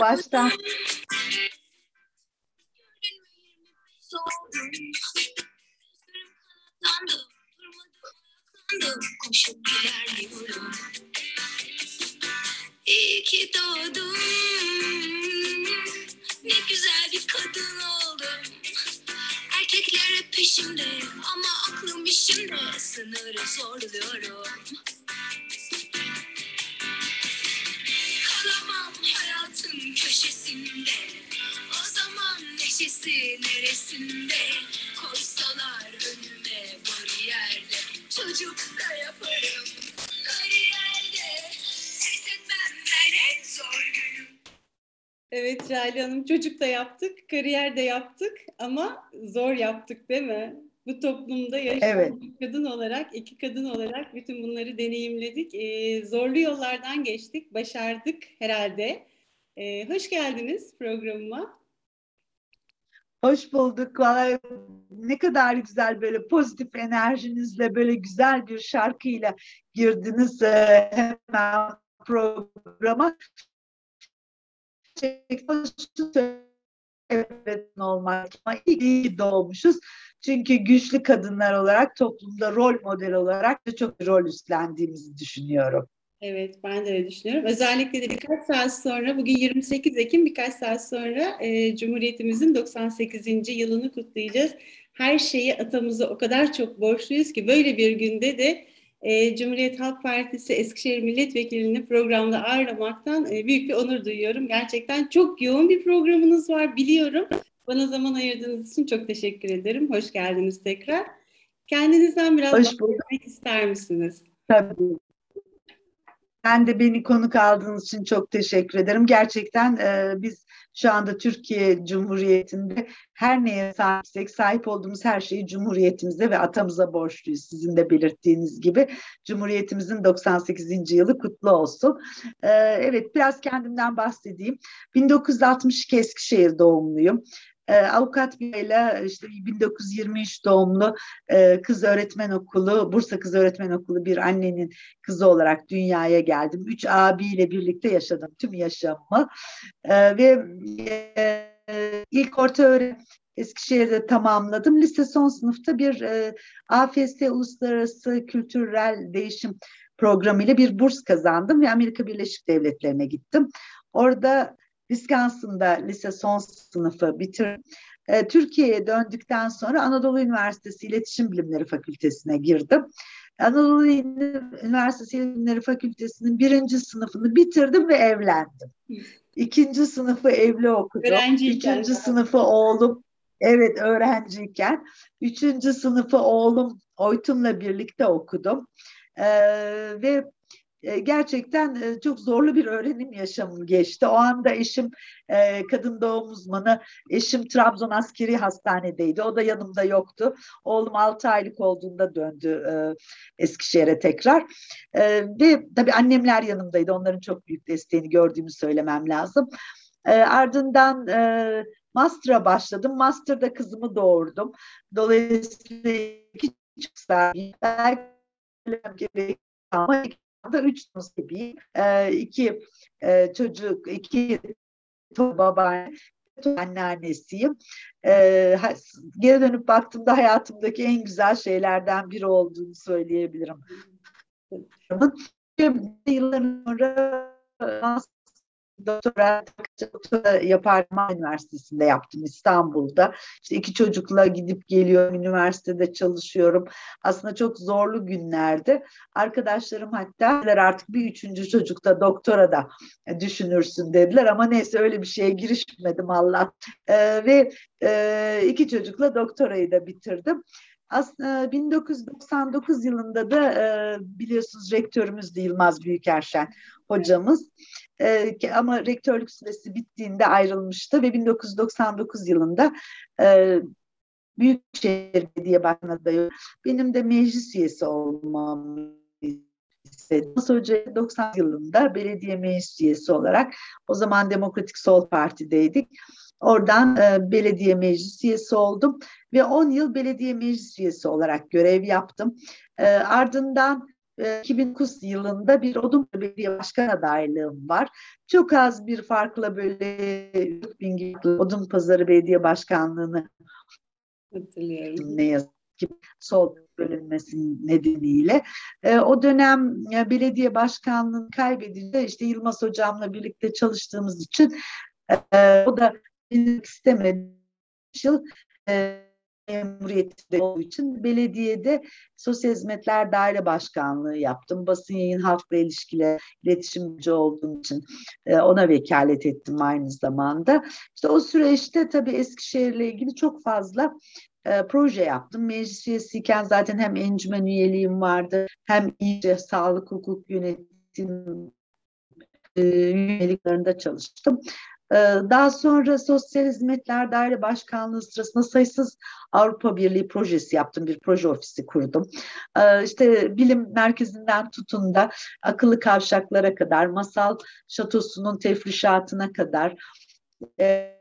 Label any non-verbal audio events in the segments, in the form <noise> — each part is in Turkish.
baştan. Koşup İyi ki doğdum Ne güzel bir kadın oldum Erkekler hep peşimde Ama aklım işimde Sınırı zorluyorum hayatın köşesinde O zaman neşesi neresinde Koysalar önüme bariyerde Çocuk da yaparım Kariyerde Pes etmem ben en zor günüm Evet Jale Hanım çocuk da yaptık, kariyer de yaptık ama zor yaptık değil mi? Bu toplumda yaşayan evet. kadın olarak, iki kadın olarak bütün bunları deneyimledik. Ee, zorlu yollardan geçtik, başardık herhalde. Ee, hoş geldiniz programıma. Hoş bulduk. Vallahi ne kadar güzel böyle pozitif enerjinizle böyle güzel bir şarkıyla girdiniz e, hemen programa. Evet normal ama iyi doğmuşuz. Çünkü güçlü kadınlar olarak toplumda rol model olarak da çok rol üstlendiğimizi düşünüyorum. Evet ben de öyle düşünüyorum. Özellikle de birkaç saat sonra bugün 28 Ekim birkaç saat sonra e, Cumhuriyetimizin 98. yılını kutlayacağız. Her şeyi atamıza o kadar çok borçluyuz ki böyle bir günde de e, Cumhuriyet Halk Partisi Eskişehir Milletvekilini programda ağırlamaktan e, büyük bir onur duyuyorum. Gerçekten çok yoğun bir programınız var biliyorum. Bana zaman ayırdığınız için çok teşekkür ederim. Hoş geldiniz tekrar. Kendinizden biraz bahsetmek ister misiniz? Tabii. Ben de beni konuk aldığınız için çok teşekkür ederim. Gerçekten e, biz şu anda Türkiye Cumhuriyeti'nde her neye sahipsek, sahip olduğumuz her şeyi Cumhuriyetimize ve atamıza borçluyuz. Sizin de belirttiğiniz gibi Cumhuriyetimizin 98. yılı kutlu olsun. E, evet biraz kendimden bahsedeyim. 1962 Eskişehir doğumluyum e, avukat ile işte 1923 doğumlu e, kız öğretmen okulu, Bursa Kız Öğretmen Okulu bir annenin kızı olarak dünyaya geldim. Üç abiyle birlikte yaşadım tüm yaşamımı e, ve e, ilk orta öğretim Eskişehir'de tamamladım. Lise son sınıfta bir e, AFS Uluslararası Kültürel Değişim Programı ile bir burs kazandım ve Amerika Birleşik Devletleri'ne gittim. Orada Wisconsin'da lise son sınıfı bitirdim. E, Türkiye'ye döndükten sonra Anadolu Üniversitesi İletişim Bilimleri Fakültesine girdim. Anadolu Üniversitesi İletişim Bilimleri Fakültesinin birinci sınıfını bitirdim ve evlendim. İkinci sınıfı evli okudum. Öğrenciyken. Üçüncü sınıfı oğlum Evet öğrenciyken. Üçüncü sınıfı oğlum Oytun'la birlikte okudum. Ee, ve gerçekten e, çok zorlu bir öğrenim yaşamım geçti. O anda eşim e, kadın doğum uzmanı, eşim Trabzon Askeri Hastane'deydi. O da yanımda yoktu. Oğlum 6 aylık olduğunda döndü Eskişehir'e tekrar. Ve tabii annemler yanımdaydı. Onların çok büyük desteğini gördüğümü söylemem lazım. Ardından master'a başladım. Master'da kızımı doğurdum. Dolayısıyla iki sahibi. Belki ama da üç gibiyim. E, iki e, çocuk, iki babaanne, anneannesiyim. E, geri dönüp baktığımda hayatımdaki en güzel şeylerden biri olduğunu söyleyebilirim. Yıllar sonra doktora, doktora yapardım üniversitesinde yaptım İstanbul'da. İşte iki çocukla gidip geliyorum, üniversitede çalışıyorum. Aslında çok zorlu günlerdi. Arkadaşlarım hatta artık bir üçüncü çocukta doktora da düşünürsün dediler ama neyse öyle bir şeye girişmedim Allah. Ee, ve e, iki çocukla doktorayı da bitirdim. Aslında 1999 yılında da e, biliyorsunuz rektörümüz de Yılmaz Büyükerşen hocamız. E, ama rektörlük süresi bittiğinde ayrılmıştı ve 1999 yılında e, Büyükşehir Belediye Başkanı adayı benim de meclis üyesi olmam istedim. Hoca 90 yılında belediye meclis üyesi olarak o zaman Demokratik Sol Parti'deydik. Oradan e, belediye meclis üyesi oldum ve 10 yıl belediye meclis üyesi olarak görev yaptım. E, ardından 2009 yılında bir Odun Belediye Başkan adaylığım var. Çok az bir farkla böyle Odun Pazarı Belediye Başkanlığı'nı. Ne yazık ki sol bölünmesi nedeniyle. E, o dönem e, belediye başkanlığını kaybedince işte Yılmaz hocamla birlikte çalıştığımız için e, o da istemedi. Yıl e, memuriyeti olduğu için belediyede Sosyal Hizmetler Daire Başkanlığı yaptım. Basın yayın halkla ilişkiler iletişimci olduğum için e, ona vekalet ettim aynı zamanda. İşte o süreçte tabii Eskişehir'le ilgili çok fazla e, proje yaptım. Meclis üyesiyken zaten hem encümen üyeliğim vardı hem iyice sağlık hukuk yönetim e, üyeliklerinde çalıştım. E, daha sonra Sosyal Hizmetler Daire Başkanlığı sırasında sayısız Avrupa Birliği projesi yaptım. Bir proje ofisi kurdum. E, işte bilim merkezinden tutun da akıllı kavşaklara kadar, masal şatosunun tefrişatına kadar e,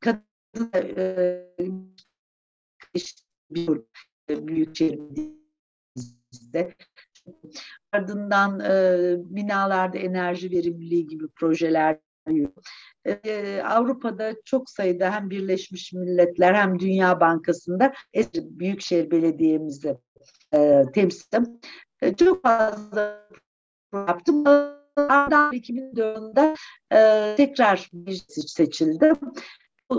kadın e, büyükşehirimizde ardından e, binalarda enerji verimliliği gibi projeler e, Avrupa'da çok sayıda hem Birleşmiş Milletler hem Dünya Bankası'nda Büyükşehir Belediye'mizi e, temsilim. E, çok fazla yaptım. Ardından 2004'de e, tekrar meclis seçildim bu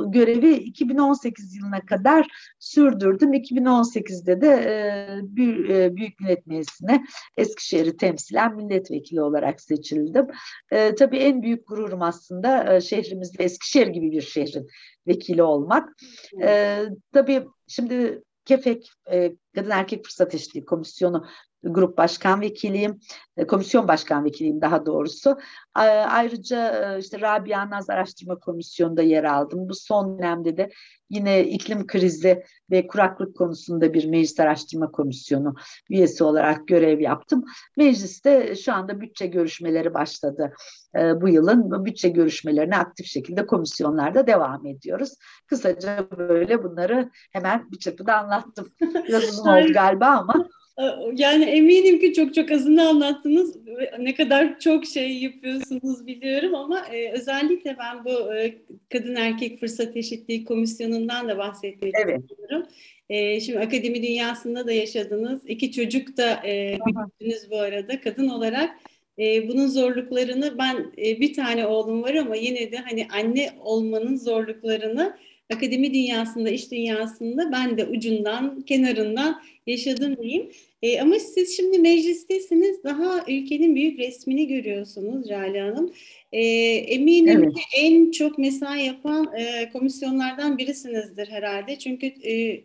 görevi 2018 yılına kadar sürdürdüm. 2018'de de e, Büyük Millet Meclisi'ne Eskişehir'i temsilen milletvekili olarak seçildim. E, tabii en büyük gururum aslında e, şehrimizde Eskişehir gibi bir şehrin vekili olmak. E, tabii şimdi KEFEK, e, Kadın Erkek Fırsat Eşitliği Komisyonu grup başkan vekiliyim, e, komisyon başkan vekiliyim daha doğrusu. Ayrıca e, işte Rabia Naz Araştırma Komisyonu'nda yer aldım. Bu son dönemde de yine iklim krizi ve kuraklık konusunda bir meclis araştırma komisyonu üyesi olarak görev yaptım. Mecliste şu anda bütçe görüşmeleri başladı e, bu yılın. Bütçe görüşmelerine aktif şekilde komisyonlarda devam ediyoruz. Kısaca böyle bunları hemen bir çırpıda anlattım. <laughs> Biraz uzun oldu galiba ama. Yani eminim ki çok çok azını anlattınız. Ne kadar çok şey yapıyorsunuz biliyorum ama e, özellikle ben bu e, Kadın Erkek Fırsat Eşitliği Komisyonu'ndan da bahsetmek evet. istiyorum. E, şimdi akademi dünyasında da yaşadınız. İki çocuk da e, büyüttünüz bu arada. Kadın olarak e, bunun zorluklarını ben e, bir tane oğlum var ama yine de hani anne olmanın zorluklarını akademi dünyasında, iş dünyasında ben de ucundan, kenarından yaşadım diyeyim. E, ama siz şimdi meclistesiniz, daha ülkenin büyük resmini görüyorsunuz Cale Hanım. E, eminim evet. ki en çok mesai yapan e, komisyonlardan birisinizdir herhalde. Çünkü e,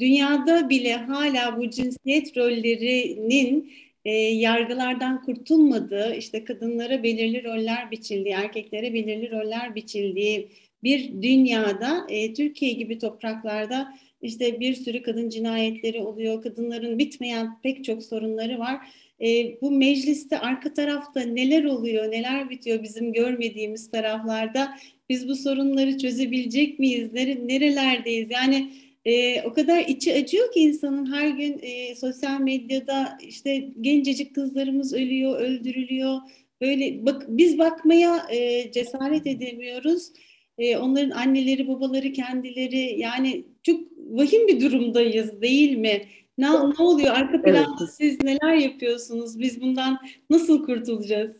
dünyada bile hala bu cinsiyet rollerinin e, yargılardan kurtulmadığı, işte kadınlara belirli roller biçildiği, erkeklere belirli roller biçildiği bir dünyada, e, Türkiye gibi topraklarda işte bir sürü kadın cinayetleri oluyor, kadınların bitmeyen pek çok sorunları var. E, bu mecliste arka tarafta neler oluyor, neler bitiyor bizim görmediğimiz taraflarda? Biz bu sorunları çözebilecek miyiz? Nere, nerelerdeyiz? Yani e, o kadar içi acıyor ki insanın her gün e, sosyal medyada işte gencecik kızlarımız ölüyor, öldürülüyor. Böyle bak biz bakmaya e, cesaret edemiyoruz. E, onların anneleri, babaları, kendileri yani çok vahim bir durumdayız değil mi? Ne, ne oluyor? Arka planda evet. siz neler yapıyorsunuz? Biz bundan nasıl kurtulacağız?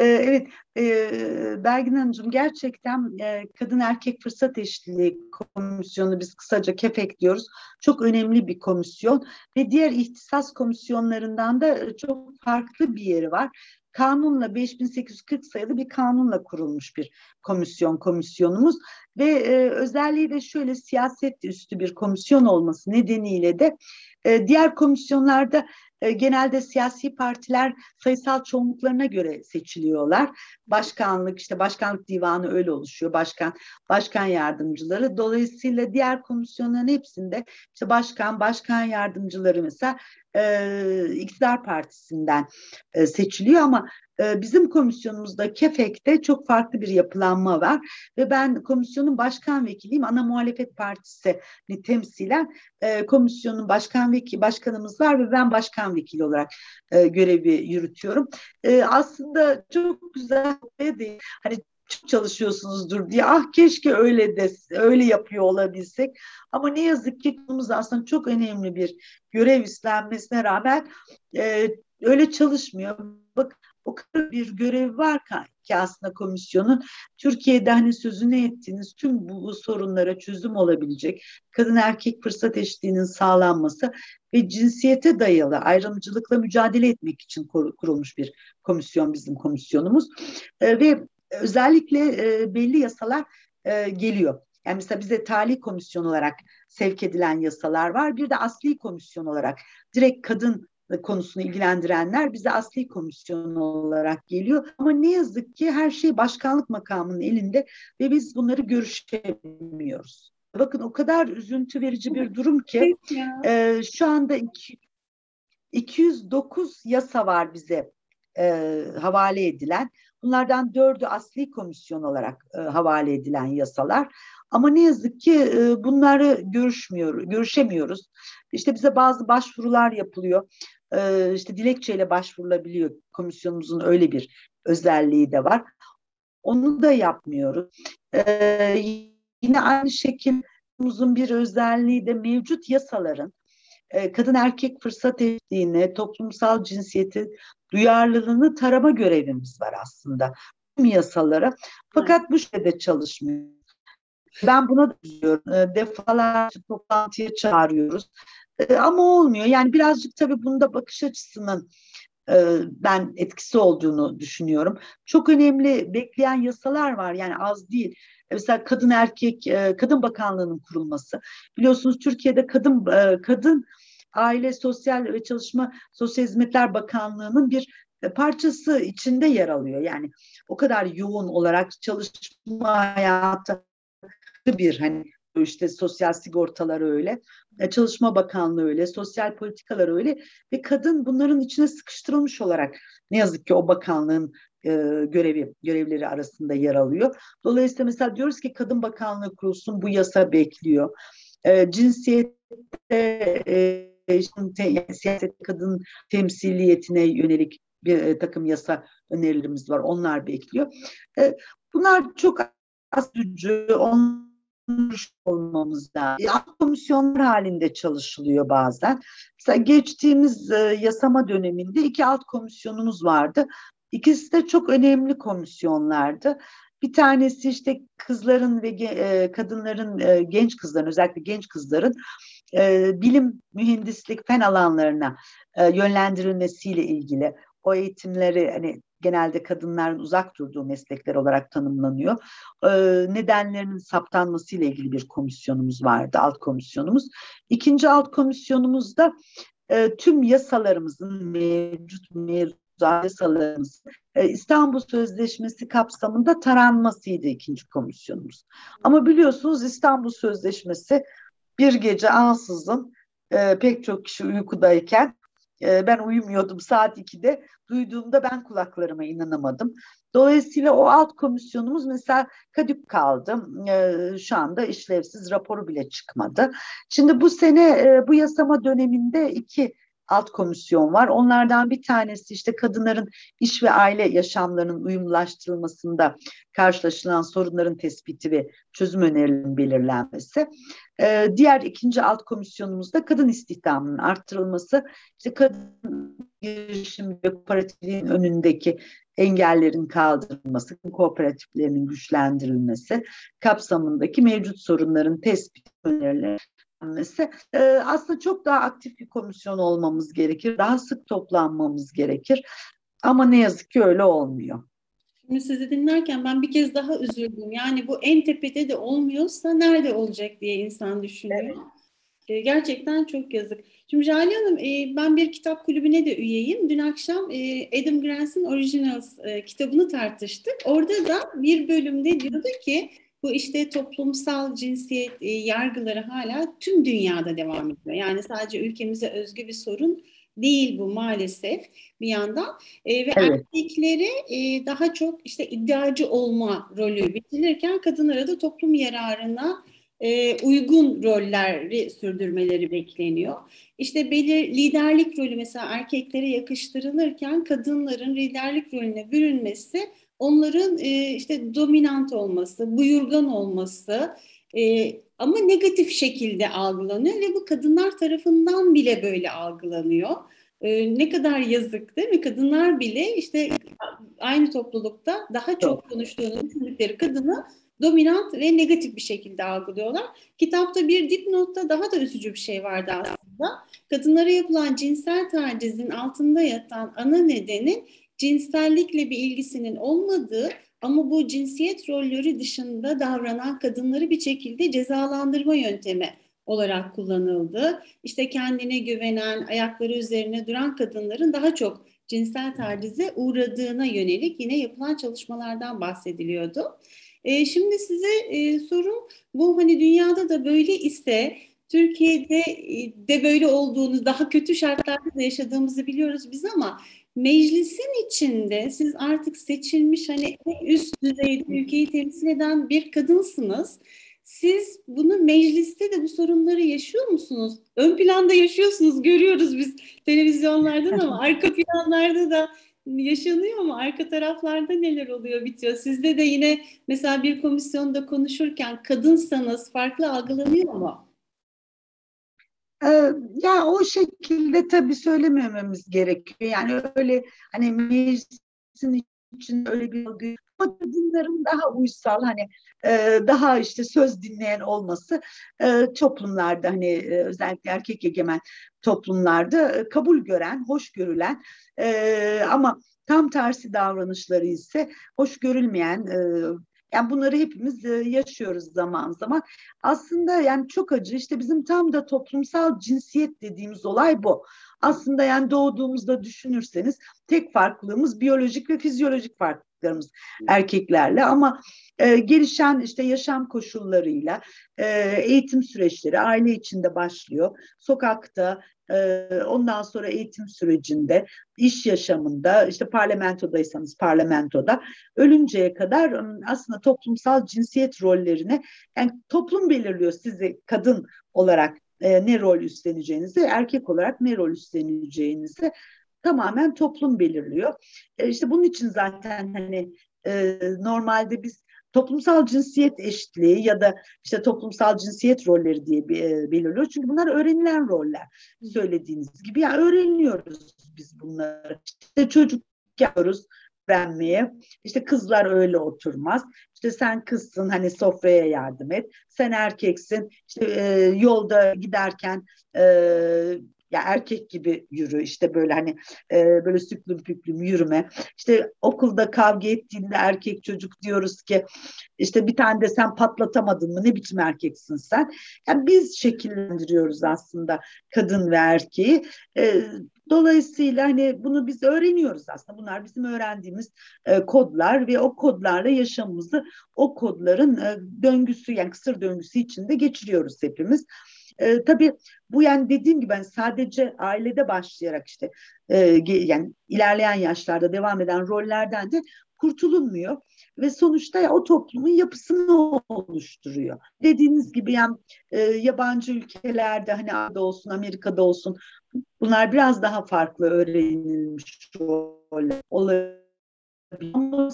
Ee, evet, e, Belgin Hanımcığım gerçekten e, Kadın Erkek Fırsat Eşitliği Komisyonu biz kısaca KEFEK diyoruz. Çok önemli bir komisyon ve diğer ihtisas komisyonlarından da çok farklı bir yeri var kanunla 5840 sayılı bir kanunla kurulmuş bir komisyon komisyonumuz ve e, özelliği de şöyle siyaset üstü bir komisyon olması nedeniyle de e, diğer komisyonlarda e, genelde siyasi partiler sayısal çoğunluklarına göre seçiliyorlar. Başkanlık işte başkanlık divanı öyle oluşuyor. Başkan, başkan yardımcıları. Dolayısıyla diğer komisyonların hepsinde işte başkan, başkan yardımcıları mesela e, iktidar partisinden e, seçiliyor ama bizim komisyonumuzda KEFEK'te çok farklı bir yapılanma var ve ben komisyonun başkan vekiliyim. Ana Muhalefet Partisi'ni temsilen e, komisyonun başkan vekili başkanımız var ve ben başkan vekili olarak e, görevi yürütüyorum. E, aslında çok güzel değil. Hani çok çalışıyorsunuzdur diye ah keşke öyle de öyle yapıyor olabilsek ama ne yazık ki aslında çok önemli bir görev üstlenmesine rağmen e, öyle çalışmıyor. Bak o kadar bir görev var ki aslında komisyonun Türkiye'de hani sözünü ettiğiniz tüm bu, bu sorunlara çözüm olabilecek kadın erkek fırsat eşitliğinin sağlanması ve cinsiyete dayalı ayrımcılıkla mücadele etmek için kurulmuş bir komisyon bizim komisyonumuz e, ve özellikle e, belli yasalar e, geliyor. Yani mesela bize tali komisyon olarak sevk edilen yasalar var. Bir de asli komisyon olarak direkt kadın konusunu ilgilendirenler bize asli komisyon olarak geliyor. Ama ne yazık ki her şey başkanlık makamının elinde ve biz bunları görüşemiyoruz. Bakın o kadar üzüntü verici bir durum ki e, şu anda iki, 209 yasa var bize e, havale edilen. Bunlardan dördü asli komisyon olarak e, havale edilen yasalar. Ama ne yazık ki e, bunları görüşmüyor, görüşemiyoruz. İşte bize bazı başvurular yapılıyor. E, işte dilekçeyle başvurulabiliyor. Komisyonumuzun öyle bir özelliği de var. Onu da yapmıyoruz. E, yine aynı şekilde bir özelliği de mevcut yasaların e, kadın erkek fırsat eşitliğine, toplumsal cinsiyeti duyarlılığını tarama görevimiz var aslında tüm yasalara. Fakat bu şeyde çalışmıyor. Ben buna diyorum. E, defalarca toplantıya çağırıyoruz. E, ama olmuyor. Yani birazcık tabii bunda bakış açısının ben etkisi olduğunu düşünüyorum. Çok önemli bekleyen yasalar var. Yani az değil. Mesela kadın erkek kadın bakanlığının kurulması. Biliyorsunuz Türkiye'de kadın kadın Aile Sosyal ve Çalışma Sosyal Hizmetler Bakanlığı'nın bir e, parçası içinde yer alıyor. Yani o kadar yoğun olarak çalışma hayatı bir hani işte sosyal sigortalar öyle, e, Çalışma Bakanlığı öyle, sosyal politikalar öyle ve kadın bunların içine sıkıştırılmış olarak ne yazık ki o bakanlığın e, görevi görevleri arasında yer alıyor. Dolayısıyla mesela diyoruz ki Kadın Bakanlığı kurulsun bu yasa bekliyor. E, cinsiyette e, siyaset kadın temsiliyetine yönelik bir e, takım yasa önerilerimiz var. Onlar bekliyor. E, bunlar çok az gücü, onlar olmamızda. Alt komisyonlar halinde çalışılıyor bazen. Mesela geçtiğimiz e, yasama döneminde iki alt komisyonumuz vardı. İkisi de çok önemli komisyonlardı. Bir tanesi işte kızların ve e, kadınların, e, genç kızların, özellikle genç kızların e, bilim, mühendislik, fen alanlarına e, yönlendirilmesiyle ilgili o eğitimleri hani genelde kadınların uzak durduğu meslekler olarak tanımlanıyor. E, nedenlerinin saptanması ile ilgili bir komisyonumuz vardı, alt komisyonumuz. İkinci alt komisyonumuzda e, tüm yasalarımızın mevcut mevcut yasalarımız e, İstanbul Sözleşmesi kapsamında taranmasıydı ikinci komisyonumuz. Ama biliyorsunuz İstanbul Sözleşmesi bir gece ansızın e, pek çok kişi uykudayken e, ben uyumuyordum saat 2'de duyduğumda ben kulaklarıma inanamadım. Dolayısıyla o alt komisyonumuz mesela kadük kaldı. E, şu anda işlevsiz raporu bile çıkmadı. Şimdi bu sene e, bu yasama döneminde iki alt komisyon var. Onlardan bir tanesi işte kadınların iş ve aile yaşamlarının uyumlaştırılmasında karşılaşılan sorunların tespiti ve çözüm önerilerinin belirlenmesi. Ee, diğer ikinci alt komisyonumuzda kadın istihdamının arttırılması, işte kadın girişim ve kooperatifliğin önündeki engellerin kaldırılması, kooperatiflerinin güçlendirilmesi kapsamındaki mevcut sorunların tespiti önerileri düzenlenmesi e, aslında çok daha aktif bir komisyon olmamız gerekir. Daha sık toplanmamız gerekir. Ama ne yazık ki öyle olmuyor. Şimdi sizi dinlerken ben bir kez daha üzüldüm. Yani bu en tepede de olmuyorsa nerede olacak diye insan düşünüyor. Evet. E, gerçekten çok yazık. Şimdi Jale Hanım e, ben bir kitap kulübüne de üyeyim. Dün akşam e, Adam Grant'ın Originals e, kitabını tartıştık. Orada da bir bölümde diyordu ki bu işte toplumsal cinsiyet e, yargıları hala tüm dünyada devam ediyor. Yani sadece ülkemize özgü bir sorun değil bu maalesef bir yandan e, ve evet. erkekleri e, daha çok işte iddiacı olma rolü bitirirken kadınlara da toplum yararına e, uygun rolleri sürdürmeleri bekleniyor. İşte belir liderlik rolü mesela erkeklere yakıştırılırken kadınların liderlik rolüne bürünmesi onların e, işte dominant olması, buyurgan olması e, ama negatif şekilde algılanıyor ve bu kadınlar tarafından bile böyle algılanıyor. E, ne kadar yazık değil mi? Kadınlar bile işte aynı toplulukta daha çok konuştuğunu düşündükleri kadını dominant ve negatif bir şekilde algılıyorlar. Kitapta bir dipnotta daha da üzücü bir şey vardı aslında. Kadınlara yapılan cinsel tacizin altında yatan ana nedenin cinsellikle bir ilgisinin olmadığı ama bu cinsiyet rolleri dışında davranan kadınları bir şekilde cezalandırma yöntemi olarak kullanıldı. İşte kendine güvenen, ayakları üzerine duran kadınların daha çok cinsel tacize uğradığına yönelik yine yapılan çalışmalardan bahsediliyordu. E, şimdi size e, sorum bu hani dünyada da böyle ise Türkiye'de e, de böyle olduğunu daha kötü şartlarda da yaşadığımızı biliyoruz biz ama meclisin içinde siz artık seçilmiş hani üst düzeyde ülkeyi temsil eden bir kadınsınız. Siz bunu mecliste de bu sorunları yaşıyor musunuz? Ön planda yaşıyorsunuz, görüyoruz biz televizyonlardan ama <laughs> arka planlarda da yaşanıyor mu? Arka taraflarda neler oluyor, bitiyor? Sizde de yine mesela bir komisyonda konuşurken kadınsanız farklı algılanıyor mu? Ee, ya o şekilde tabii söylemememiz gerekiyor. Yani öyle hani meclisin için öyle bir algı ama kadınların daha uysal hani e, daha işte söz dinleyen olması e, toplumlarda hani e, özellikle erkek egemen toplumlarda kabul gören, hoş görülen ama tam tersi davranışları ise hoş görülmeyen yani bunları hepimiz yaşıyoruz zaman zaman. Aslında yani çok acı işte bizim tam da toplumsal cinsiyet dediğimiz olay bu. Aslında yani doğduğumuzda düşünürseniz tek farklılığımız biyolojik ve fizyolojik farklılıklarımız erkeklerle ama e, gelişen işte yaşam koşullarıyla e, eğitim süreçleri aile içinde başlıyor. Sokakta e, ondan sonra eğitim sürecinde, iş yaşamında, işte parlamentodaysanız parlamentoda ölünceye kadar aslında toplumsal cinsiyet rollerini yani toplum belirliyor sizi kadın olarak e, ne rol üstleneceğinizi, erkek olarak ne rol üstleneceğinizi tamamen toplum belirliyor. E, işte bunun için zaten hani e, normalde biz toplumsal cinsiyet eşitliği ya da işte toplumsal cinsiyet rolleri diye e, belirliyor. Çünkü bunlar öğrenilen roller. Söylediğiniz gibi ya öğreniyoruz biz bunları. İşte çocuk yapıyoruz öğrenmeye. İşte kızlar öyle oturmaz. İşte sen kızsın hani sofraya yardım et. Sen erkeksin. İşte e, yolda giderken e, ya erkek gibi yürü işte böyle hani e, böyle süklüm püklüm yürüme. İşte okulda kavga ettiğinde erkek çocuk diyoruz ki işte bir tane de sen patlatamadın mı ne biçim erkeksin sen. Yani biz şekillendiriyoruz aslında kadın ve erkeği. E, Dolayısıyla hani bunu biz öğreniyoruz aslında. Bunlar bizim öğrendiğimiz e, kodlar ve o kodlarla yaşamımızı o kodların e, döngüsü yani kısır döngüsü içinde geçiriyoruz hepimiz. E, tabii bu yani dediğim gibi ben sadece ailede başlayarak işte e, yani ilerleyen yaşlarda devam eden rollerden de kurtulunmuyor ve sonuçta o toplumun yapısını oluşturuyor. Dediğiniz gibi yani e, yabancı ülkelerde hani Avrupa'da olsun Amerika'da olsun bunlar biraz daha farklı öğrenilmiş roller olabilir ama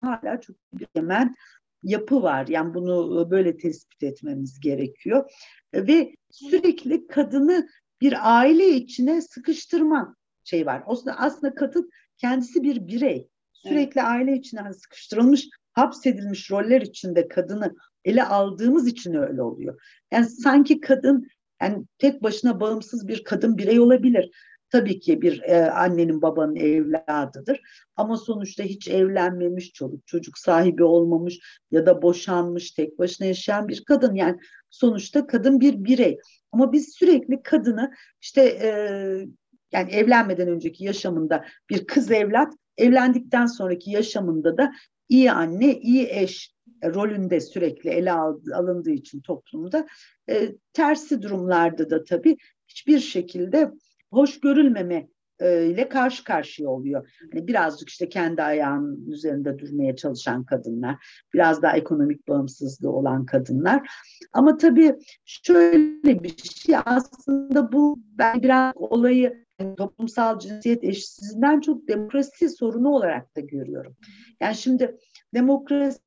hala çok bir hemen yapı var. Yani bunu böyle tespit etmemiz gerekiyor. Ve sürekli kadını bir aile içine sıkıştırma şey var. Aslında, aslında kadın kendisi bir birey. Sürekli evet. aile içine sıkıştırılmış, hapsedilmiş roller içinde kadını ele aldığımız için öyle oluyor. Yani sanki kadın yani tek başına bağımsız bir kadın birey olabilir tabii ki bir e, annenin babanın evladıdır. Ama sonuçta hiç evlenmemiş, çocuk çocuk sahibi olmamış ya da boşanmış, tek başına yaşayan bir kadın. Yani sonuçta kadın bir birey. Ama biz sürekli kadını işte e, yani evlenmeden önceki yaşamında bir kız evlat, evlendikten sonraki yaşamında da iyi anne, iyi eş rolünde sürekli ele alındığı için toplumda e, tersi durumlarda da tabii hiçbir şekilde hoş görülmeme ile karşı karşıya oluyor. Hani birazcık işte kendi ayağının üzerinde durmaya çalışan kadınlar, biraz daha ekonomik bağımsızlığı olan kadınlar. Ama tabii şöyle bir şey aslında bu ben biraz olayı toplumsal cinsiyet eşitsizliğinden çok demokrasi sorunu olarak da görüyorum. Yani şimdi demokrasi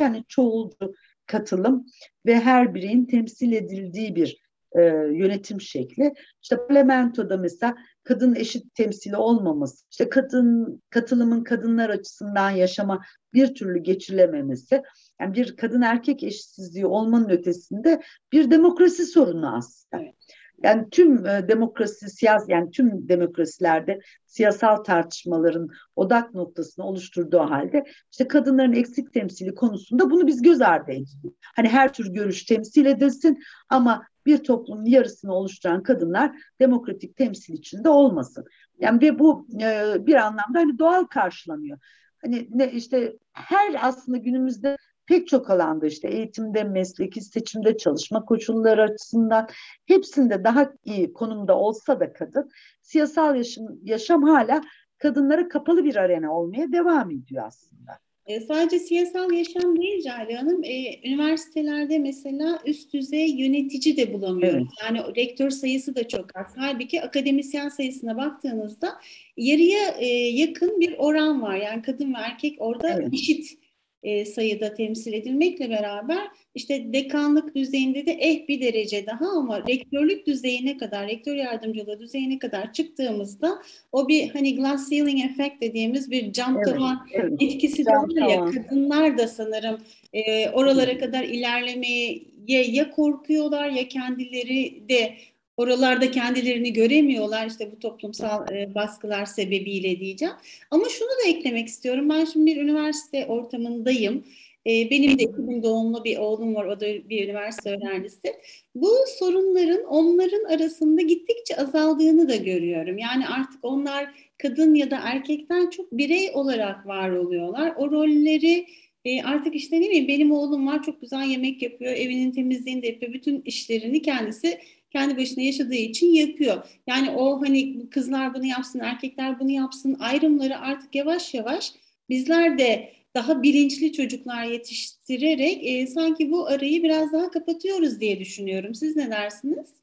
yani çoğulcu katılım ve her bireyin temsil edildiği bir e, yönetim şekli. İşte parlamentoda mesela kadın eşit temsili olmaması, işte kadın katılımın kadınlar açısından yaşama bir türlü geçilememesi, yani bir kadın erkek eşitsizliği olmanın ötesinde bir demokrasi sorunu aslında. Evet. Yani tüm e, demokrasi siyas yani tüm demokrasilerde siyasal tartışmaların odak noktasını oluşturduğu halde işte kadınların eksik temsili konusunda bunu biz göz ardı ediyoruz. Hani her tür görüş temsil edilsin ama bir toplumun yarısını oluşturan kadınlar demokratik temsil içinde olmasın. Yani ve bu e, bir anlamda hani doğal karşılanıyor. Hani ne işte her aslında günümüzde pek çok alanda işte eğitimde, mesleki seçimde, çalışma koşulları açısından hepsinde daha iyi konumda olsa da kadın siyasal yaşam, yaşam hala kadınlara kapalı bir arena olmaya devam ediyor aslında. E, sadece siyasal yaşam değil Cale Hanım. E, üniversitelerde mesela üst düzey yönetici de bulamıyoruz. Evet. Yani rektör sayısı da çok az. Halbuki akademisyen sayısına baktığınızda yarıya e, yakın bir oran var. Yani kadın ve erkek orada evet. eşit e, sayıda temsil edilmekle beraber işte dekanlık düzeyinde de eh bir derece daha ama rektörlük düzeyine kadar, rektör yardımcılığı düzeyine kadar çıktığımızda o bir hani glass ceiling effect dediğimiz bir cam evet, tavan evet. etkisi de var ya kadınlar da sanırım e, oralara kadar ilerlemeye ya korkuyorlar ya kendileri de Oralarda kendilerini göremiyorlar işte bu toplumsal e, baskılar sebebiyle diyeceğim. Ama şunu da eklemek istiyorum. Ben şimdi bir üniversite ortamındayım. E, benim de 2000 doğumlu bir oğlum var. O da bir üniversite öğrencisi. Bu sorunların onların arasında gittikçe azaldığını da görüyorum. Yani artık onlar kadın ya da erkekten çok birey olarak var oluyorlar. O rolleri e, artık işte ne bileyim benim oğlum var çok güzel yemek yapıyor, evinin temizliğini de yapıyor, bütün işlerini kendisi kendi başına yaşadığı için yapıyor. Yani o hani kızlar bunu yapsın, erkekler bunu yapsın ayrımları artık yavaş yavaş bizler de daha bilinçli çocuklar yetiştirerek e, sanki bu arayı biraz daha kapatıyoruz diye düşünüyorum. Siz ne dersiniz?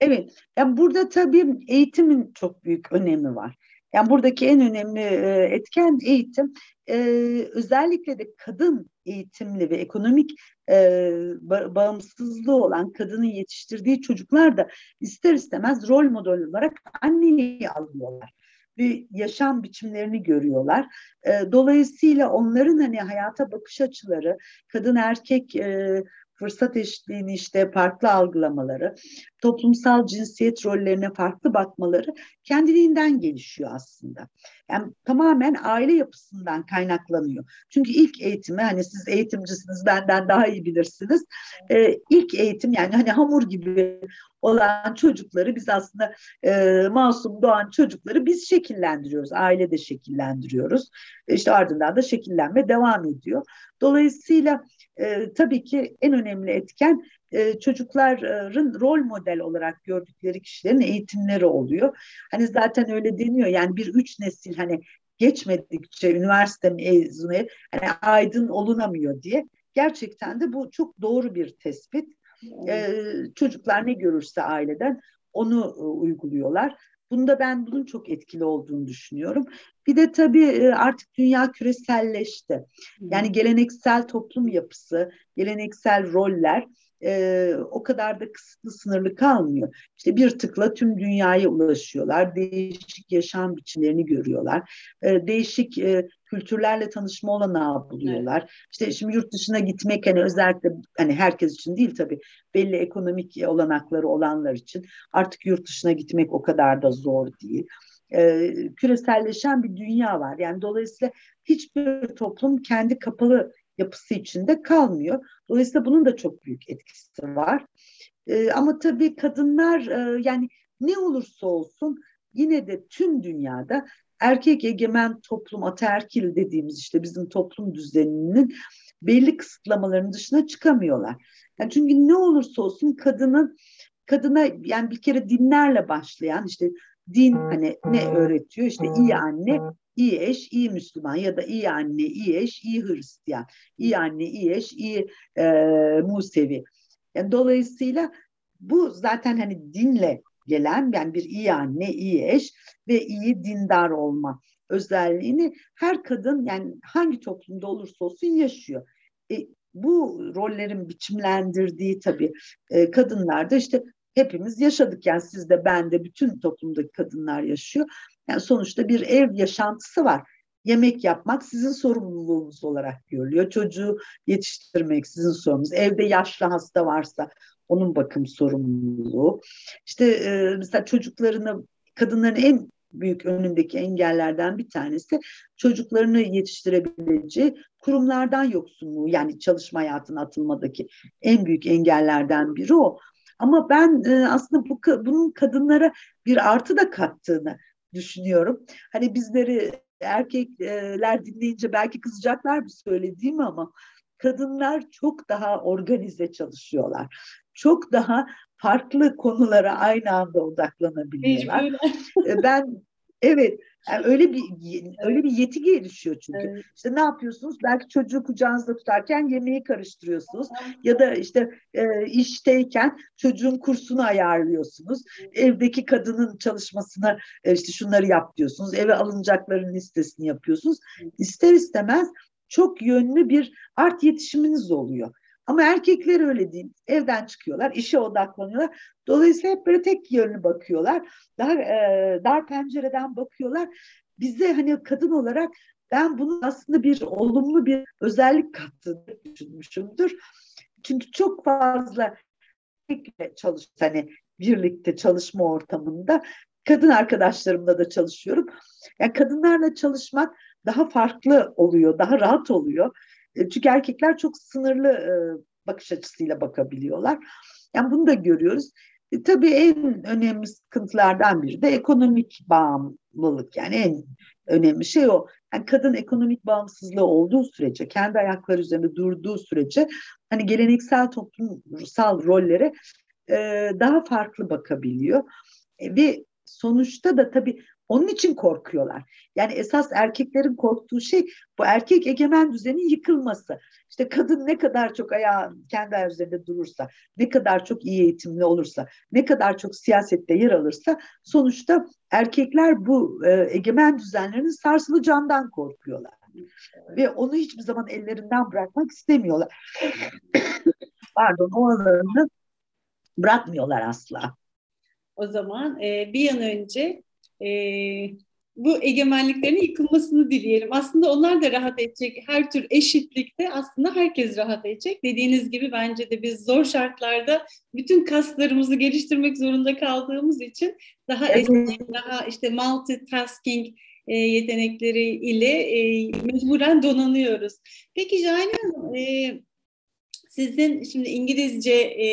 Evet, ya burada tabii eğitimin çok büyük önemi var. Yani buradaki en önemli e, etken eğitim. E, özellikle de kadın eğitimli ve ekonomik e, bağımsızlığı olan kadının yetiştirdiği çocuklar da ister istemez rol model olarak anneyi alıyorlar bir yaşam biçimlerini görüyorlar. dolayısıyla onların hani hayata bakış açıları, kadın erkek fırsat eşitliğini işte farklı algılamaları, toplumsal cinsiyet rollerine farklı bakmaları kendiliğinden gelişiyor aslında. Yani tamamen aile yapısından kaynaklanıyor. Çünkü ilk eğitimi hani siz eğitimcisiniz benden daha iyi bilirsiniz. Ee, ilk eğitim yani hani hamur gibi olan çocukları biz aslında e, masum doğan çocukları biz şekillendiriyoruz. Ailede şekillendiriyoruz. İşte ardından da şekillenme devam ediyor. Dolayısıyla e, tabii ki en önemli etken e, çocukların rol model olarak gördükleri kişilerin eğitimleri oluyor. Hani zaten öyle deniyor yani bir üç nesil hani geçmedikçe üniversite mezunu hani aydın olunamıyor diye. Gerçekten de bu çok doğru bir tespit. Ee, çocuklar ne görürse aileden onu e, uyguluyorlar. Bunda ben bunun çok etkili olduğunu düşünüyorum. Bir de tabii e, artık dünya küreselleşti. Yani geleneksel toplum yapısı, geleneksel roller e, o kadar da kısıtlı sınırlı kalmıyor. İşte bir tıkla tüm dünyaya ulaşıyorlar. Değişik yaşam biçimlerini görüyorlar. E, değişik e, kültürlerle tanışma olanağı buluyorlar. Evet. İşte şimdi yurt dışına gitmek hani özellikle hani herkes için değil tabii belli ekonomik olanakları olanlar için artık yurt dışına gitmek o kadar da zor değil. Ee, küreselleşen bir dünya var. Yani dolayısıyla hiçbir toplum kendi kapalı yapısı içinde kalmıyor. Dolayısıyla bunun da çok büyük etkisi var. E, ama tabii kadınlar e, yani ne olursa olsun yine de tüm dünyada erkek egemen toplum ataerkil dediğimiz işte bizim toplum düzeninin belli kısıtlamaların dışına çıkamıyorlar. Yani çünkü ne olursa olsun kadının kadına yani bir kere dinlerle başlayan işte din hani ne öğretiyor işte iyi anne iyi eş, iyi Müslüman ya da iyi anne, iyi eş, iyi Hristiyan, iyi anne, iyi eş, iyi e, Musevi. Yani dolayısıyla bu zaten hani dinle gelen yani bir iyi anne, iyi eş ve iyi dindar olma özelliğini her kadın yani hangi toplumda olursa olsun yaşıyor. E, bu rollerin biçimlendirdiği tabii e, kadınlarda işte hepimiz yaşadık yani siz de ben de bütün toplumdaki kadınlar yaşıyor. Yani sonuçta bir ev yaşantısı var. Yemek yapmak sizin sorumluluğunuz olarak görülüyor. Çocuğu yetiştirmek sizin sorumluluğunuz. Evde yaşlı hasta varsa onun bakım sorumluluğu. İşte e, mesela çocuklarını, kadınların en büyük önündeki engellerden bir tanesi çocuklarını yetiştirebileceği kurumlardan yoksunluğu yani çalışma hayatına atılmadaki en büyük engellerden biri o. Ama ben e, aslında bu bunun kadınlara bir artı da kattığını düşünüyorum. Hani bizleri erkekler dinleyince belki kızacaklar bu söylediğim ama kadınlar çok daha organize çalışıyorlar. Çok daha farklı konulara aynı anda odaklanabiliyorlar. Ben evet yani öyle bir öyle bir yeti gelişiyor çünkü. Evet. İşte ne yapıyorsunuz? Belki çocuğu kucağınızda tutarken yemeği karıştırıyorsunuz ya da işte e, işteyken çocuğun kursunu ayarlıyorsunuz. Evdeki kadının çalışmasına e, işte şunları yap diyorsunuz. Eve alınacakların listesini yapıyorsunuz. İster istemez çok yönlü bir art yetişiminiz oluyor. Ama erkekler öyle değil. Evden çıkıyorlar, işe odaklanıyorlar. Dolayısıyla hep böyle tek yönlü bakıyorlar. Daha e, dar pencereden bakıyorlar. Bize hani kadın olarak ben bunu aslında bir olumlu bir özellik kattığını düşünmüşümdür. Çünkü çok fazla çalış hani birlikte çalışma ortamında kadın arkadaşlarımla da çalışıyorum. Yani kadınlarla çalışmak daha farklı oluyor, daha rahat oluyor. E, çünkü erkekler çok sınırlı e, bakış açısıyla bakabiliyorlar. Yani bunu da görüyoruz. E, tabii en önemli sıkıntılardan biri de ekonomik bağımlılık. Yani en önemli şey o. Yani kadın ekonomik bağımsızlığı olduğu sürece, kendi ayakları üzerinde durduğu sürece hani geleneksel toplumsal rollere e, daha farklı bakabiliyor. E, ve sonuçta da tabii onun için korkuyorlar. Yani esas erkeklerin korktuğu şey bu erkek egemen düzenin yıkılması. İşte kadın ne kadar çok ayağı kendi ayağı üzerinde durursa, ne kadar çok iyi eğitimli olursa, ne kadar çok siyasette yer alırsa sonuçta erkekler bu e, egemen düzenlerinin sarsılacağından korkuyorlar. Ve onu hiçbir zaman ellerinden bırakmak istemiyorlar. <coughs> Pardon o alanını bırakmıyorlar asla. O zaman e, bir an önce e, bu egemenliklerin yıkılmasını dileyelim. Aslında onlar da rahat edecek. Her tür eşitlikte aslında herkes rahat edecek. Dediğiniz gibi bence de biz zor şartlarda bütün kaslarımızı geliştirmek zorunda kaldığımız için daha evet. esnek, daha işte multitasking e, yetenekleri ile e, mecburen donanıyoruz. Peki Jale Hanım, e, sizin şimdi İngilizce e,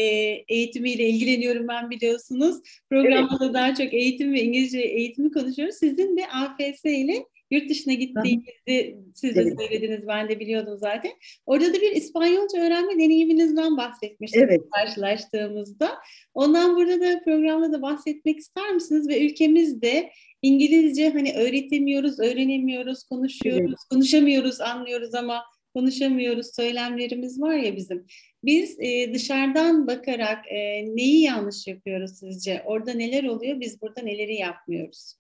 eğitimiyle ilgileniyorum ben biliyorsunuz. Programda evet. daha çok eğitim ve İngilizce eğitimi konuşuyoruz. Sizin de AFS ile yurt dışına gittiğinizi siz de söylediniz. Ben de biliyordum zaten. Orada da bir İspanyolca öğrenme deneyiminizden bahsetmiştiniz evet. karşılaştığımızda. Ondan burada da programda da bahsetmek ister misiniz? Ve ülkemizde İngilizce hani öğretemiyoruz, öğrenemiyoruz, konuşuyoruz, evet. konuşamıyoruz, anlıyoruz ama konuşamıyoruz söylemlerimiz var ya bizim. Biz e, dışarıdan bakarak e, neyi yanlış yapıyoruz sizce? Orada neler oluyor? Biz burada neleri yapmıyoruz?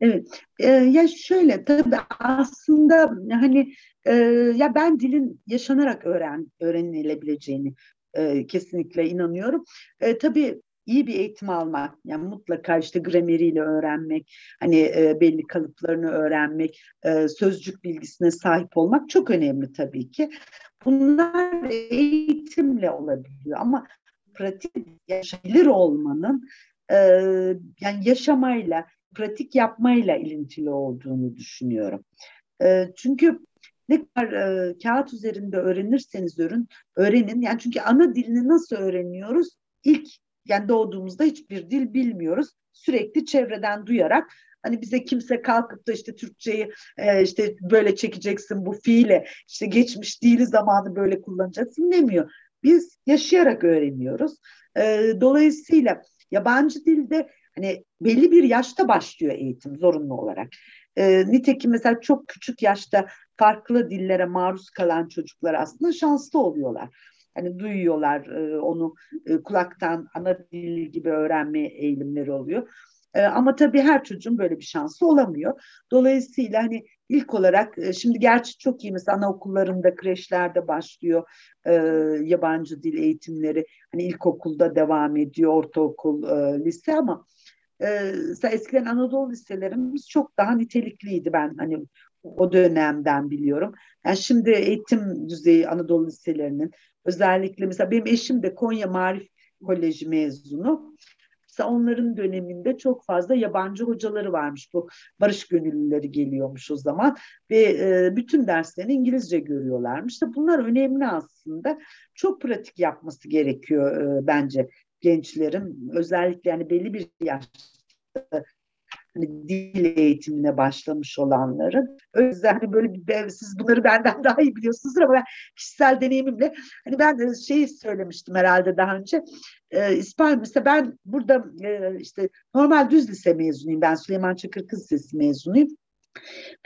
Evet, e, ya şöyle tabii aslında hani e, ya ben dilin yaşanarak öğren öğrenilebileceğini e, kesinlikle inanıyorum. E, tabii iyi bir eğitim almak, yani mutlaka işte grameriyle öğrenmek, hani e, belli kalıplarını öğrenmek, e, sözcük bilgisine sahip olmak çok önemli tabii ki. Bunlar eğitimle olabiliyor ama pratik yaşayabilir olmanın e, yani yaşamayla, pratik yapmayla ilintili olduğunu düşünüyorum. E, çünkü ne kadar e, kağıt üzerinde öğrenirseniz öğren, öğrenin. Yani çünkü ana dilini nasıl öğreniyoruz? İlk yani doğduğumuzda hiçbir dil bilmiyoruz. Sürekli çevreden duyarak hani bize kimse kalkıp da işte Türkçeyi e, işte böyle çekeceksin bu fiile işte geçmiş dili zamanı böyle kullanacaksın demiyor. Biz yaşayarak öğreniyoruz. E, dolayısıyla yabancı dilde hani belli bir yaşta başlıyor eğitim zorunlu olarak. E, nitekim mesela çok küçük yaşta farklı dillere maruz kalan çocuklar aslında şanslı oluyorlar. Hani duyuyorlar e, onu e, kulaktan ana dil gibi öğrenme eğilimleri oluyor. E, ama tabii her çocuğun böyle bir şansı olamıyor. Dolayısıyla hani ilk olarak şimdi gerçi çok iyi mesela anaokullarında, kreşlerde başlıyor e, yabancı dil eğitimleri. Hani ilkokulda devam ediyor, ortaokul, e, lise ama e, eskiden Anadolu liselerimiz çok daha nitelikliydi ben hani o dönemden biliyorum. Yani şimdi eğitim düzeyi Anadolu liselerinin özellikle mesela benim eşim de Konya Marif Koleji mezunu. Mesela onların döneminde çok fazla yabancı hocaları varmış. Bu barış gönüllüleri geliyormuş o zaman ve e, bütün derslerini İngilizce görüyorlarmış. İşte bunlar önemli aslında. Çok pratik yapması gerekiyor e, bence gençlerin. Özellikle yani belli bir yaşta hani dil eğitimine başlamış olanların. O yüzden hani böyle bir, siz bunları benden daha iyi biliyorsunuzdur ama ben kişisel deneyimimle hani ben şey söylemiştim herhalde daha önce. E, İspanya mesela ben burada e, işte normal düz lise mezunuyum. Ben Süleyman Çakır Kız Lisesi mezunuyum.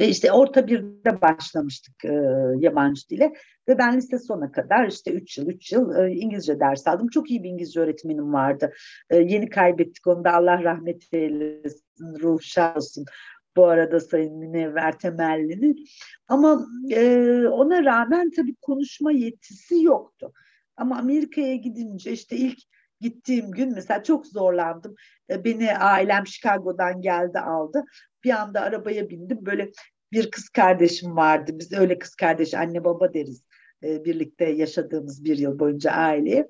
Ve işte orta birde başlamıştık e, yabancı dile. Ve ben lise sona kadar işte 3 yıl 3 yıl e, İngilizce ders aldım. Çok iyi bir İngilizce öğretmenim vardı. E, yeni kaybettik onu da Allah rahmet eylesin, ruh şah olsun. Bu arada Sayın Münevver Temelli'nin. Ama e, ona rağmen tabii konuşma yetisi yoktu. Ama Amerika'ya gidince işte ilk gittiğim gün mesela çok zorlandım. E, beni ailem Chicago'dan geldi aldı. Bir anda arabaya bindim. Böyle bir kız kardeşim vardı. Biz öyle kız kardeş anne baba deriz. E, birlikte yaşadığımız bir yıl boyunca aileye.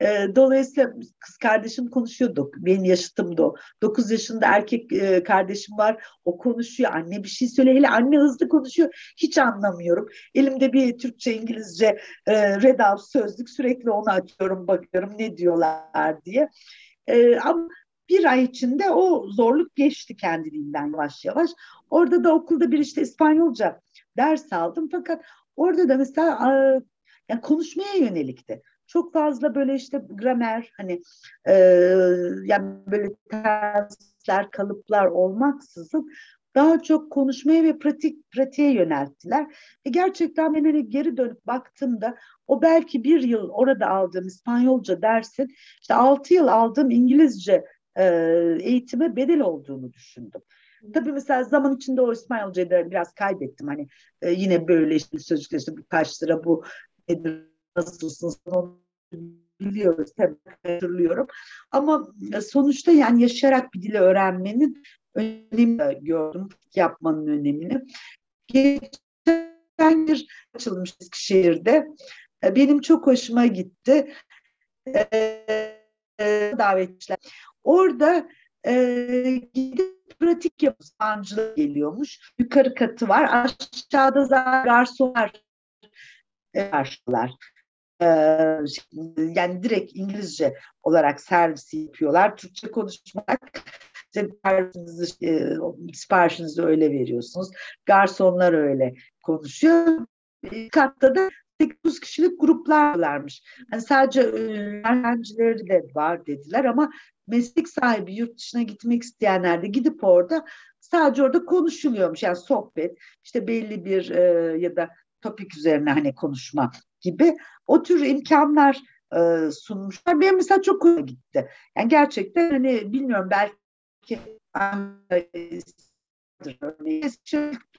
E, dolayısıyla kız kardeşim konuşuyorduk. Benim yaşıtımdı o. 9 yaşında erkek e, kardeşim var. O konuşuyor. Anne bir şey söyle. Hele anne hızlı konuşuyor. Hiç anlamıyorum. Elimde bir Türkçe, İngilizce Red House sözlük. Sürekli onu açıyorum, bakıyorum ne diyorlar diye. Ama bir ay içinde o zorluk geçti kendiliğinden yavaş yavaş. Orada da okulda bir işte İspanyolca ders aldım. Fakat orada da mesela yani konuşmaya yönelikti çok fazla böyle işte gramer hani e, yani böyle tersler kalıplar olmaksızın daha çok konuşmaya ve pratik pratiğe yönelttiler. Ve gerçekten ben hani geri dönüp baktığımda o belki bir yıl orada aldığım İspanyolca dersin işte altı yıl aldığım İngilizce e, eğitime bedel olduğunu düşündüm. Tabii mesela zaman içinde o İspanyolcayı da biraz kaybettim. Hani e, yine böyle işte sözcükler işte kaç sıra bu nedir nasılsın onu biliyoruz tabii hatırlıyorum. Ama e, sonuçta yani yaşayarak bir dili öğrenmenin önemini gördüm. Yapmanın önemini. Geçen bir açılmış Eskişehir'de. E, benim çok hoşuma gitti. Ee, davetçiler. Orada e, gidip pratik yapısancılığı geliyormuş. Yukarı katı var. Aşağıda zaten garsonlar karşılar. Ee, yani direkt İngilizce olarak servis yapıyorlar. Türkçe konuşmak siparişinizi, e, siparişinizi öyle veriyorsunuz. Garsonlar öyle konuşuyor. Katta da 800 kişilik gruplar varmış. Hani sadece öğrencileri de var dediler ama meslek sahibi yurt dışına gitmek isteyenler de gidip orada sadece orada konuşuluyormuş. Yani sohbet işte belli bir e, ya da topik üzerine hani konuşma gibi o tür imkanlar e, sunmuşlar. Benim mesela çok hoşuma gitti. Yani gerçekten hani bilmiyorum belki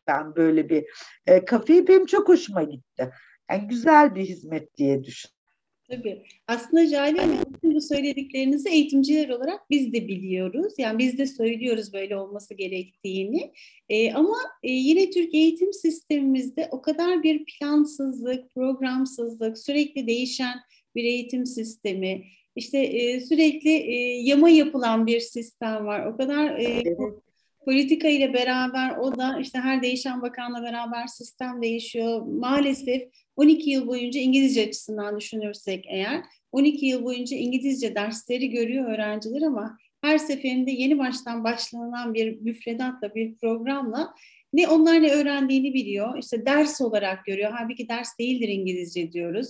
ben böyle bir e, kafeyi benim çok hoşuma gitti. Yani güzel bir hizmet diye düşünüyorum. Tabii. Aslında Jale Hanım bu söylediklerinizi eğitimciler olarak biz de biliyoruz. Yani biz de söylüyoruz böyle olması gerektiğini. Ee, ama e, yine Türk eğitim sistemimizde o kadar bir plansızlık, programsızlık, sürekli değişen bir eğitim sistemi, işte e, sürekli e, yama yapılan bir sistem var. O kadar e, evet. Politika ile beraber o da işte her değişen bakanla beraber sistem değişiyor. Maalesef 12 yıl boyunca İngilizce açısından düşünürsek eğer 12 yıl boyunca İngilizce dersleri görüyor öğrenciler ama her seferinde yeni baştan başlanılan bir müfredatla, bir programla ne onlar ne öğrendiğini biliyor. İşte ders olarak görüyor. Halbuki ders değildir İngilizce diyoruz.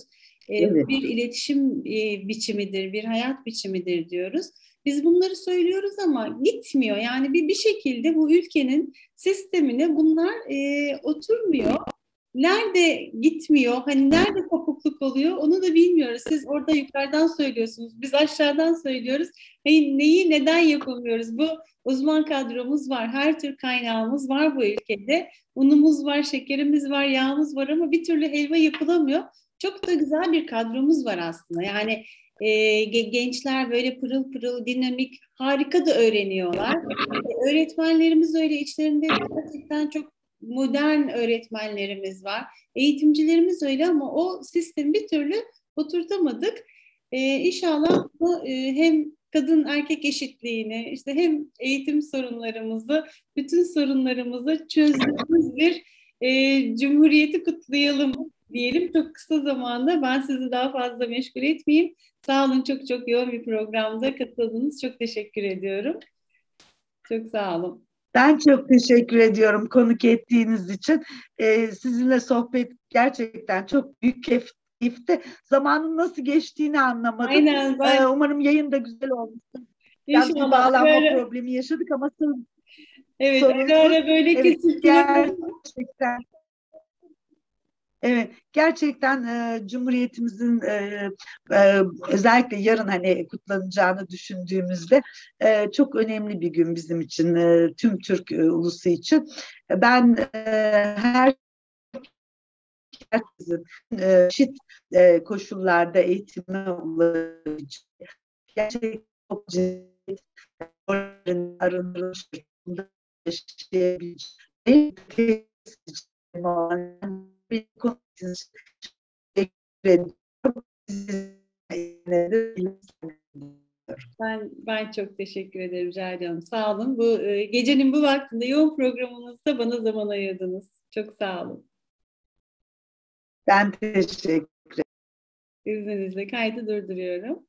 E, Evet. Bir iletişim e, biçimidir, bir hayat biçimidir diyoruz. Biz bunları söylüyoruz ama gitmiyor. Yani bir bir şekilde bu ülkenin sistemine bunlar e, oturmuyor. Nerede gitmiyor, hani nerede kopukluk oluyor onu da bilmiyoruz. Siz orada yukarıdan söylüyorsunuz, biz aşağıdan söylüyoruz. Hani neyi neden yapamıyoruz? Bu uzman kadromuz var, her tür kaynağımız var bu ülkede. Unumuz var, şekerimiz var, yağımız var ama bir türlü helva yapılamıyor. Çok da güzel bir kadromuz var aslında. Yani e, ge- gençler böyle pırıl pırıl, dinamik, harika da öğreniyorlar. E, öğretmenlerimiz öyle içlerinde gerçekten çok modern öğretmenlerimiz var. Eğitimcilerimiz öyle ama o sistemi bir türlü oturtamadık. Ee, inşallah bu e, hem kadın erkek eşitliğini, işte hem eğitim sorunlarımızı, bütün sorunlarımızı çözdüğümüz bir e, cumhuriyeti kutlayalım diyelim. Çok kısa zamanda ben sizi daha fazla meşgul etmeyeyim. Sağ olun çok çok yoğun bir programda katıldınız. Çok teşekkür ediyorum. Çok sağ olun. Ben çok teşekkür ediyorum konuk ettiğiniz için. Ee, sizinle sohbet gerçekten çok büyük keyif- keyifti. Zamanın nasıl geçtiğini anlamadım. Aynen. Ben Ee, umarım yayın da güzel olmuştur. Biraz bir bağlanma ara- problemi yaşadık ama sır- evet, ara ara böyle Evet, kesintiler gerçekten Evet, gerçekten e, Cumhuriyetimizin e, e, özellikle yarın hani kutlanacağını düşündüğümüzde e, çok önemli bir gün bizim için, e, tüm Türk e, ulusu için. Ben e, her herkesin eşit e, koşullarda eğitime ulaşabileceği, gerçekten çok ciddi arınmış yaşayabileceği bir konu. Ben ben çok teşekkür ederim Hanım. Sağ olun. Bu e, gecenin bu vaktinde yoğun programınızda bana zaman ayırdınız. Çok sağ olun. Ben teşekkür İzninizle kaydı durduruyorum.